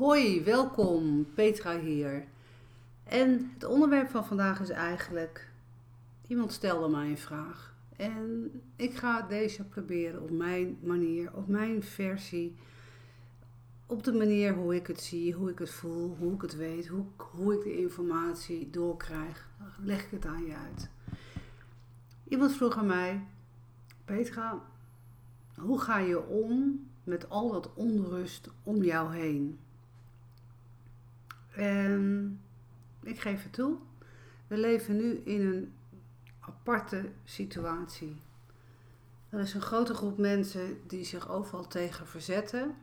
Hoi, welkom. Petra hier. En het onderwerp van vandaag is eigenlijk: iemand stelde mij een vraag. En ik ga deze proberen op mijn manier, op mijn versie. Op de manier hoe ik het zie, hoe ik het voel, hoe ik het weet, hoe, hoe ik de informatie doorkrijg. Leg ik het aan je uit. Iemand vroeg aan mij: Petra, hoe ga je om met al dat onrust om jou heen? En ik geef het toe. We leven nu in een aparte situatie. Er is een grote groep mensen die zich overal tegen verzetten.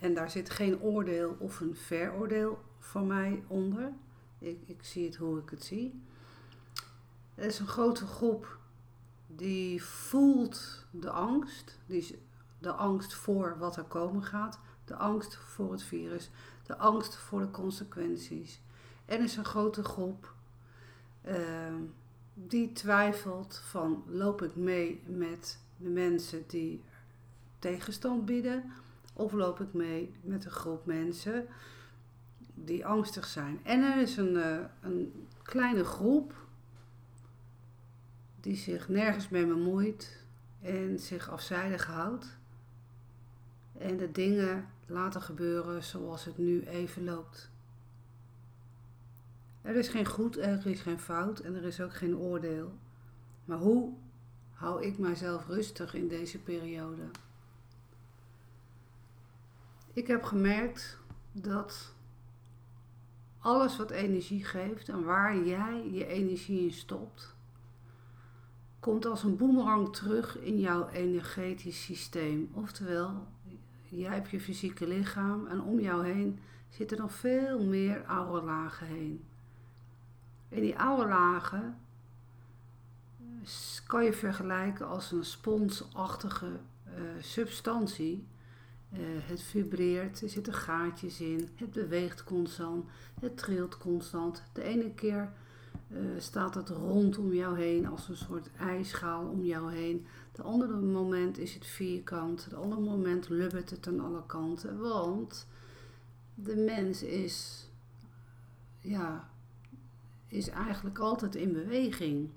En daar zit geen oordeel of een veroordeel voor mij onder. Ik, ik zie het hoe ik het zie. Er is een grote groep die voelt de angst. Die, de angst voor wat er komen gaat. De angst voor het virus. De angst voor de consequenties. En is een grote groep uh, die twijfelt van loop ik mee met de mensen die tegenstand bieden of loop ik mee met een groep mensen die angstig zijn. En er is een, uh, een kleine groep die zich nergens mee bemoeit en zich afzijdig houdt en de dingen laten gebeuren zoals het nu even loopt. Er is geen goed, er is geen fout en er is ook geen oordeel. Maar hoe hou ik mijzelf rustig in deze periode? Ik heb gemerkt dat alles wat energie geeft en waar jij je energie in stopt, komt als een boemerang terug in jouw energetisch systeem. Oftewel, jij hebt je fysieke lichaam en om jou heen zitten nog veel meer oude lagen heen. En die oude lagen kan je vergelijken als een sponsachtige uh, substantie. Uh, het vibreert, er zitten gaatjes in, het beweegt constant, het trilt constant. De ene keer uh, staat het rondom jou heen als een soort ijschaal om jou heen. De andere moment is het vierkant, het andere moment lubbert het aan alle kanten. Want de mens is, ja, is eigenlijk altijd in beweging.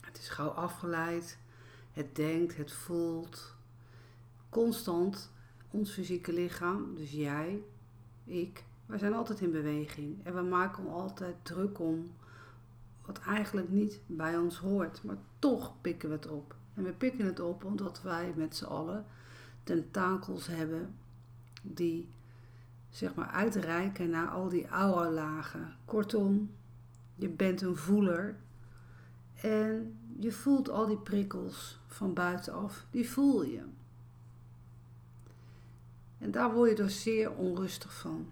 Het is gauw afgeleid, het denkt, het voelt. Constant, ons fysieke lichaam, dus jij, ik, wij zijn altijd in beweging. En we maken altijd druk om wat eigenlijk niet bij ons hoort. Maar toch pikken we het op. En we pikken het op omdat wij met z'n allen tentakels hebben die zeg maar uitreiken naar al die oude lagen. Kortom, je bent een voeler en je voelt al die prikkels van buitenaf. Die voel je. En daar word je dus zeer onrustig van.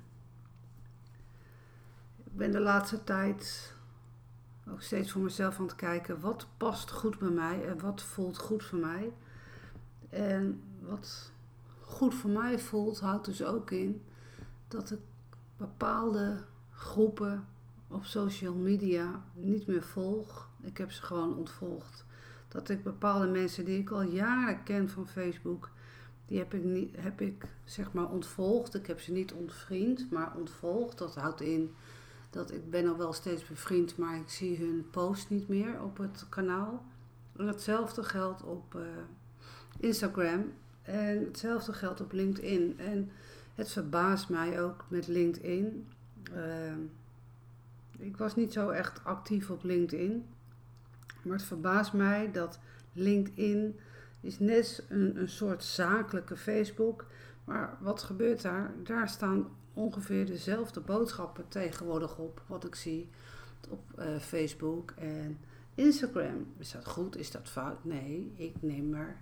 Ik ben de laatste tijd ook steeds voor mezelf aan het kijken wat past goed bij mij en wat voelt goed voor mij. En wat goed voor mij voelt, houdt dus ook in dat ik bepaalde groepen op social media niet meer volg. Ik heb ze gewoon ontvolgd. Dat ik bepaalde mensen die ik al jaren ken van Facebook, die heb ik, niet, heb ik zeg maar ontvolgd. Ik heb ze niet ontvriend, maar ontvolgd. Dat houdt in dat ik ben al wel steeds bevriend, maar ik zie hun post niet meer op het kanaal. Hetzelfde geldt op uh, Instagram en hetzelfde geldt op LinkedIn. En het verbaast mij ook met LinkedIn. Uh, ik was niet zo echt actief op LinkedIn. Maar het verbaast mij dat LinkedIn is net een, een soort zakelijke Facebook. Maar wat gebeurt daar? Daar staan ongeveer dezelfde boodschappen tegenwoordig op. Wat ik zie op uh, Facebook en Instagram. Is dat goed? Is dat fout? Nee, ik neem er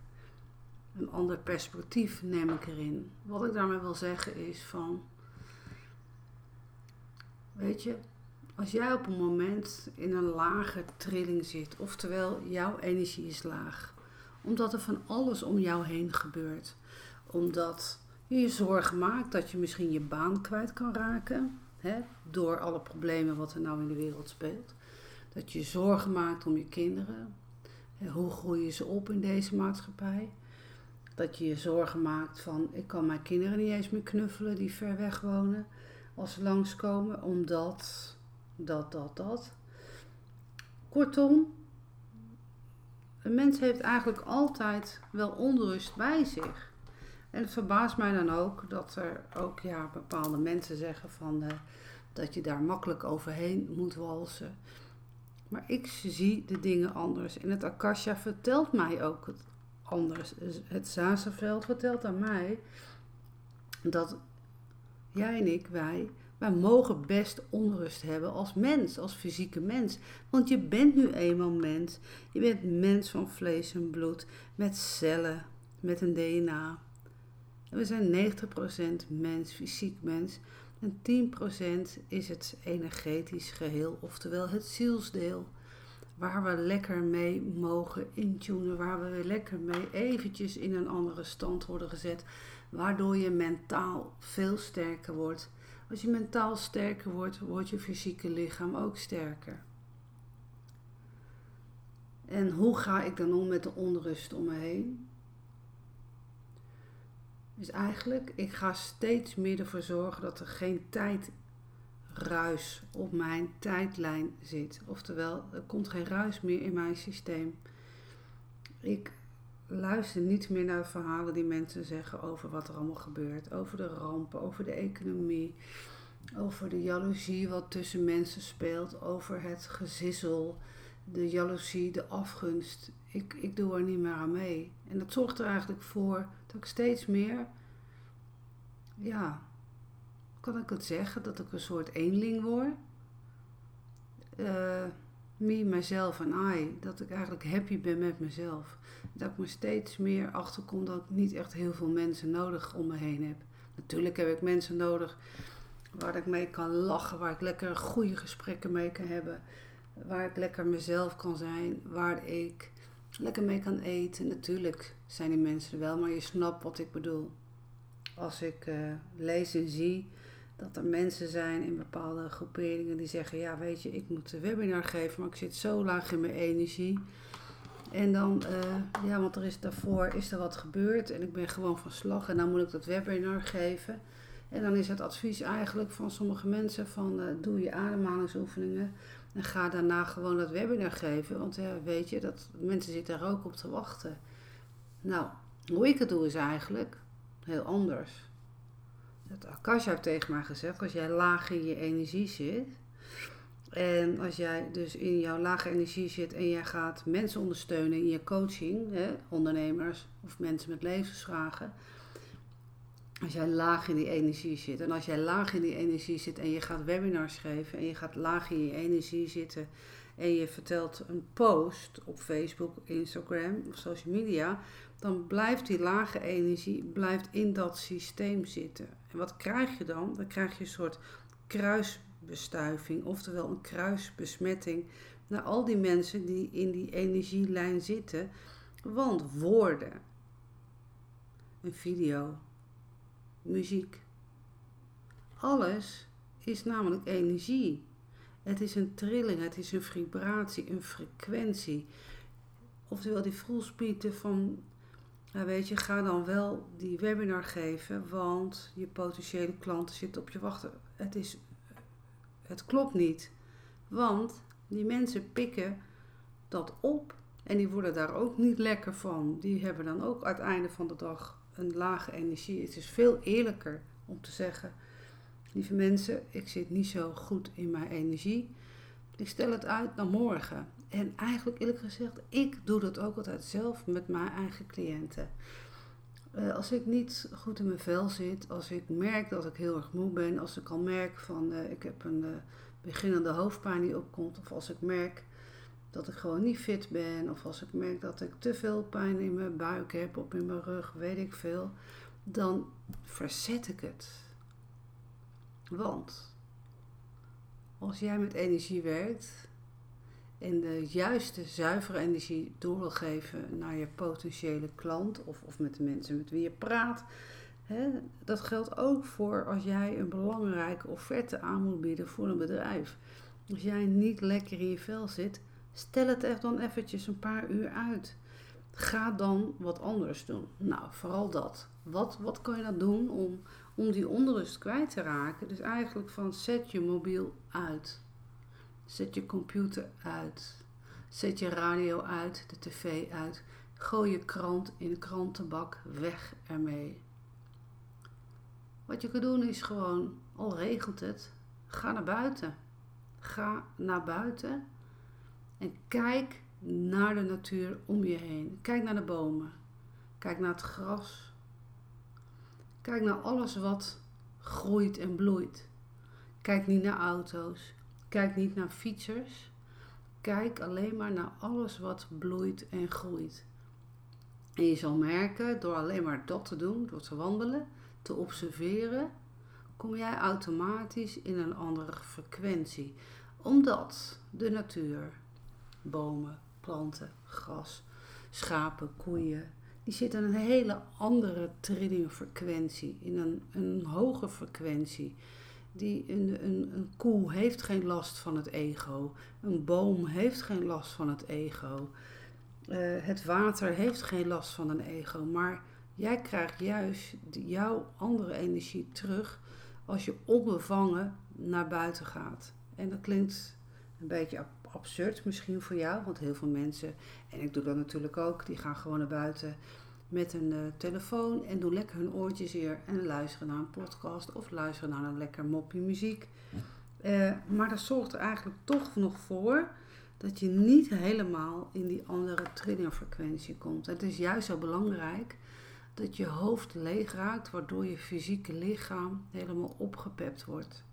een ander perspectief neem ik erin. Wat ik daarmee wil zeggen is van... Weet je, als jij op een moment in een lage trilling zit, oftewel jouw energie is laag, omdat er van alles om jou heen gebeurt, omdat je je zorgen maakt dat je misschien je baan kwijt kan raken, hè, door alle problemen wat er nou in de wereld speelt, dat je zorgen maakt om je kinderen, hè, hoe groeien ze op in deze maatschappij, Dat je je zorgen maakt van ik kan mijn kinderen niet eens meer knuffelen die ver weg wonen als ze langskomen, omdat dat, dat, dat. Kortom, een mens heeft eigenlijk altijd wel onrust bij zich. En het verbaast mij dan ook dat er ook ja, bepaalde mensen zeggen van, uh, dat je daar makkelijk overheen moet walsen. Maar ik zie de dingen anders. En het Akasha vertelt mij ook het anders. Het Zazenveld vertelt aan mij dat jij en ik, wij, wij mogen best onrust hebben als mens, als fysieke mens. Want je bent nu eenmaal mens. Je bent mens van vlees en bloed, met cellen, met een DNA. We zijn 90% mens, fysiek mens. En 10% is het energetisch geheel, oftewel het zielsdeel. Waar we lekker mee mogen intunen, waar we weer lekker mee eventjes in een andere stand worden gezet. Waardoor je mentaal veel sterker wordt. Als je mentaal sterker wordt, wordt je fysieke lichaam ook sterker. En hoe ga ik dan om met de onrust om me heen? Dus eigenlijk, ik ga steeds meer ervoor zorgen dat er geen tijdruis op mijn tijdlijn zit. Oftewel, er komt geen ruis meer in mijn systeem. Ik luister niet meer naar de verhalen die mensen zeggen over wat er allemaal gebeurt. Over de rampen, over de economie, over de jaloezie wat tussen mensen speelt, over het gezissel, de jaloezie, de afgunst. Ik, ik doe er niet meer aan mee. En dat zorgt er eigenlijk voor dat ik steeds meer, ja, kan ik het zeggen, dat ik een soort eenling word. Uh, me, mezelf en I. Dat ik eigenlijk happy ben met mezelf. Dat ik me steeds meer achterkom dat ik niet echt heel veel mensen nodig om me heen heb. Natuurlijk heb ik mensen nodig waar ik mee kan lachen, waar ik lekker goede gesprekken mee kan hebben. Waar ik lekker mezelf kan zijn, waar ik lekker mee kan eten. Natuurlijk zijn die mensen wel, maar je snapt wat ik bedoel. Als ik uh, lees en zie dat er mensen zijn in bepaalde groeperingen die zeggen: Ja, weet je, ik moet een webinar geven, maar ik zit zo laag in mijn energie. En dan, uh, ja, want er is daarvoor is er wat gebeurd en ik ben gewoon van slag en dan moet ik dat webinar geven. En dan is het advies eigenlijk van sommige mensen van uh, doe je ademhalingsoefeningen en ga daarna gewoon dat webinar geven. Want uh, weet je, dat mensen zitten er ook op te wachten. Nou, hoe ik het doe is eigenlijk heel anders. Dat Akasha heeft tegen mij gezegd, als jij laag in je energie zit, en als jij dus in jouw lage energie zit en jij gaat mensen ondersteunen in je coaching, hè, ondernemers of mensen met levensvragen. Als jij laag in die energie zit en als jij laag in die energie zit en je gaat webinars geven en je gaat laag in je energie zitten en je vertelt een post op Facebook, Instagram of social media, dan blijft die lage energie blijft in dat systeem zitten. En wat krijg je dan? Dan krijg je een soort kruisbestuiving, oftewel een kruisbesmetting naar al die mensen die in die energielijn zitten. Want woorden, een video, muziek, alles is namelijk energie. Het is een trilling, het is een vibratie, een frequentie. Oftewel die voelspieten van nou weet je, ga dan wel die webinar geven, want je potentiële klanten zitten op je wachten. Het, is, het klopt niet, want die mensen pikken dat op en die worden daar ook niet lekker van. Die hebben dan ook aan het einde van de dag een lage energie. Het is veel eerlijker om te zeggen, lieve mensen, ik zit niet zo goed in mijn energie. Ik stel het uit naar morgen. En eigenlijk eerlijk gezegd, ik doe dat ook altijd zelf met mijn eigen cliënten. Uh, als ik niet goed in mijn vel zit, als ik merk dat ik heel erg moe ben, als ik al merk van uh, ik heb een uh, beginnende hoofdpijn die opkomt, of als ik merk dat ik gewoon niet fit ben, of als ik merk dat ik te veel pijn in mijn buik heb of in mijn rug, weet ik veel, dan verzet ik het. Want als jij met energie werkt, en de juiste, zuivere energie door wil geven naar je potentiële klant of, of met de mensen met wie je praat. Dat geldt ook voor als jij een belangrijke offerte aan moet bieden voor een bedrijf. Als jij niet lekker in je vel zit, stel het echt dan eventjes een paar uur uit. Ga dan wat anders doen. Nou, vooral dat. Wat, wat kan je dan doen om, om die onrust kwijt te raken? Dus eigenlijk van zet je mobiel uit. Zet je computer uit. Zet je radio uit, de tv uit. Gooi je krant in de krantenbak. Weg ermee. Wat je kan doen is gewoon, al regelt het, ga naar buiten. Ga naar buiten en kijk naar de natuur om je heen. Kijk naar de bomen. Kijk naar het gras. Kijk naar alles wat groeit en bloeit. Kijk niet naar auto's. Kijk niet naar fietsers. Kijk alleen maar naar alles wat bloeit en groeit. En je zal merken, door alleen maar dat te doen, door te wandelen, te observeren, kom jij automatisch in een andere frequentie. Omdat de natuur, bomen, planten, gras, schapen, koeien, die zitten in een hele andere trillingfrequentie, in een, een hoge frequentie. Die, een, een, een koe heeft geen last van het ego. Een boom heeft geen last van het ego. Uh, het water heeft geen last van een ego. Maar jij krijgt juist jouw andere energie terug als je onbevangen naar buiten gaat. En dat klinkt een beetje absurd misschien voor jou, want heel veel mensen, en ik doe dat natuurlijk ook, die gaan gewoon naar buiten met een uh, telefoon en doen lekker hun oortjes hier en luisteren naar een podcast of luisteren naar een lekker moppie muziek. Uh, maar dat zorgt er eigenlijk toch nog voor dat je niet helemaal in die andere trillingfrequentie komt. Het is juist zo belangrijk dat je hoofd leeg raakt, waardoor je fysieke lichaam helemaal opgepept wordt.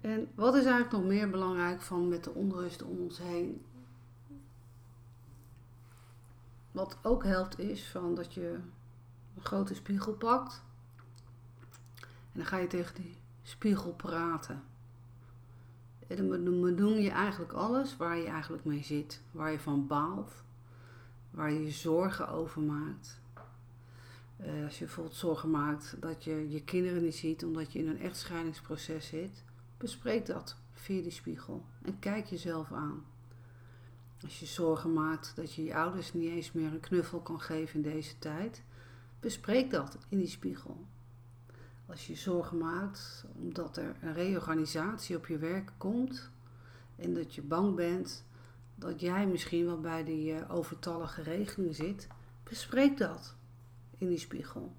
En wat is eigenlijk nog meer belangrijk van met de onrust om ons heen? Wat ook helpt is van dat je een grote spiegel pakt. En dan ga je tegen die spiegel praten. En dan benoem je eigenlijk alles waar je eigenlijk mee zit. Waar je van baalt. Waar je je zorgen over maakt. Uh, als je bijvoorbeeld zorgen maakt dat je je kinderen niet ziet omdat je in een echtscheidingsproces zit. Bespreek dat via die spiegel. En kijk jezelf aan. Als je zorgen maakt dat je je ouders niet eens meer een knuffel kan geven in deze tijd, bespreek dat in die spiegel. Als je zorgen maakt omdat er een reorganisatie op je werk komt en dat je bang bent dat jij misschien wel bij die uh, overtallige regeling zit, bespreek dat in die spiegel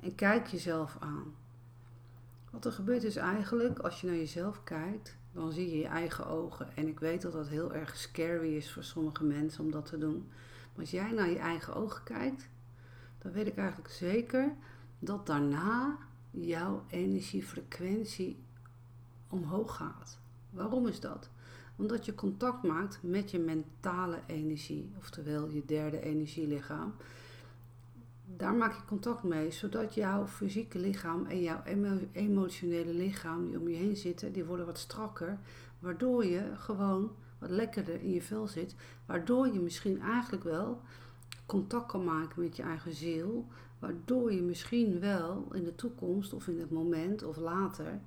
en kijk jezelf aan. Wat er gebeurt is eigenlijk, als je naar jezelf kijkt, dan zie je je eigen ogen. En ik weet dat dat heel erg scary is voor sommige mensen om dat te doen. Maar als jij naar je eigen ogen kijkt, dan weet ik eigenlijk zeker dat daarna jouw energiefrequentie omhoog gaat. Waarom is dat? Omdat je contact maakt met je mentale energie, oftewel je derde energielichaam daar maak je contact mee, zodat jouw fysieke lichaam en jouw emotionele lichaam die om je heen zitten, die worden wat strakker, waardoor je gewoon wat lekkerder in je vel zit, waardoor je misschien eigenlijk wel contact kan maken met je eigen ziel, waardoor je misschien wel in de toekomst of in het moment of later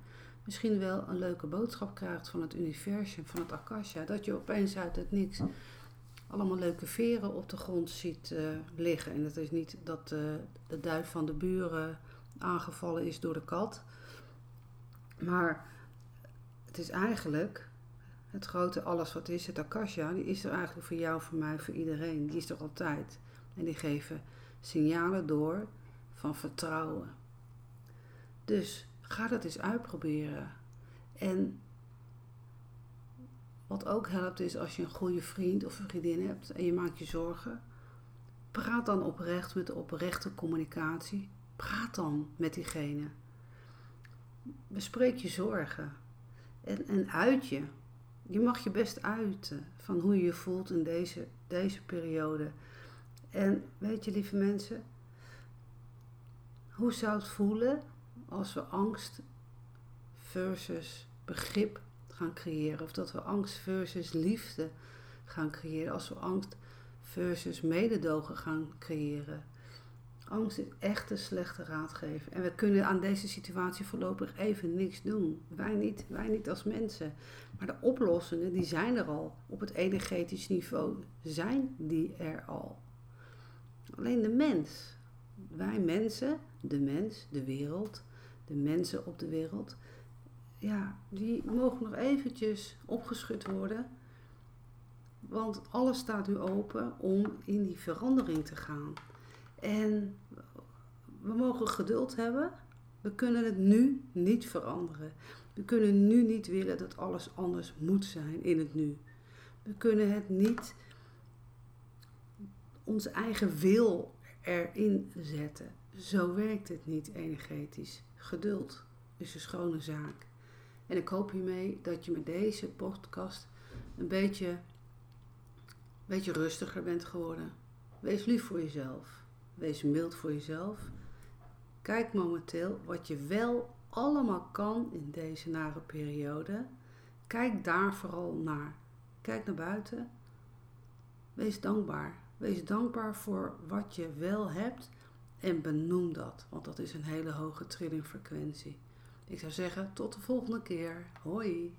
misschien wel een leuke boodschap krijgt van het universum, van het akasha, dat je opeens uit het niks allemaal leuke veren op de grond ziet uh, liggen. En dat is niet dat uh, de duif van de buren aangevallen is door de kat. Maar het is eigenlijk het grote alles wat is, het akasha, die is er eigenlijk voor jou, voor mij, voor iedereen. Die is er altijd. En die geven signalen door van vertrouwen. Dus ga dat eens uitproberen. En wat ook helpt is als je een goede vriend of vriendin hebt en je maakt je zorgen. Praat dan oprecht met de oprechte communicatie. Praat dan met diegene. Bespreek je zorgen. En, en uit je. Je mag je best uiten van hoe je je voelt in deze, deze periode. En weet je, lieve mensen, hoe zou het voelen als we angst versus begrip gaan creëren. Of dat we angst versus liefde gaan creëren. Als we angst versus mededogen gaan creëren. Angst is echt een slechte raadgever. En we kunnen aan deze situatie voorlopig even niks doen. Wij niet, wij niet als mensen. Maar de oplossingen, die zijn er al. Op het energetisch niveau zijn die er al. Alleen de mens. Wij mensen, de mens, de wereld, de mensen op de wereld. Ja, die mogen nog eventjes opgeschud worden. Want alles staat nu open om in die verandering te gaan. En we mogen geduld hebben. We kunnen het nu niet veranderen. We kunnen nu niet willen dat alles anders moet zijn in het nu. We kunnen het niet onze eigen wil erin zetten. Zo werkt het niet energetisch. Geduld is een schone zaak. En ik hoop hiermee dat je met deze podcast een beetje, een beetje rustiger bent geworden. Wees lief voor jezelf. Wees mild voor jezelf. Kijk momenteel wat je wel allemaal kan in deze nare periode. Kijk daar vooral naar. Kijk naar buiten. Wees dankbaar. Wees dankbaar voor wat je wel hebt en benoem dat, want dat is een hele hoge trillingfrequentie. Ik zou zeggen, tot de volgende keer. Hoi!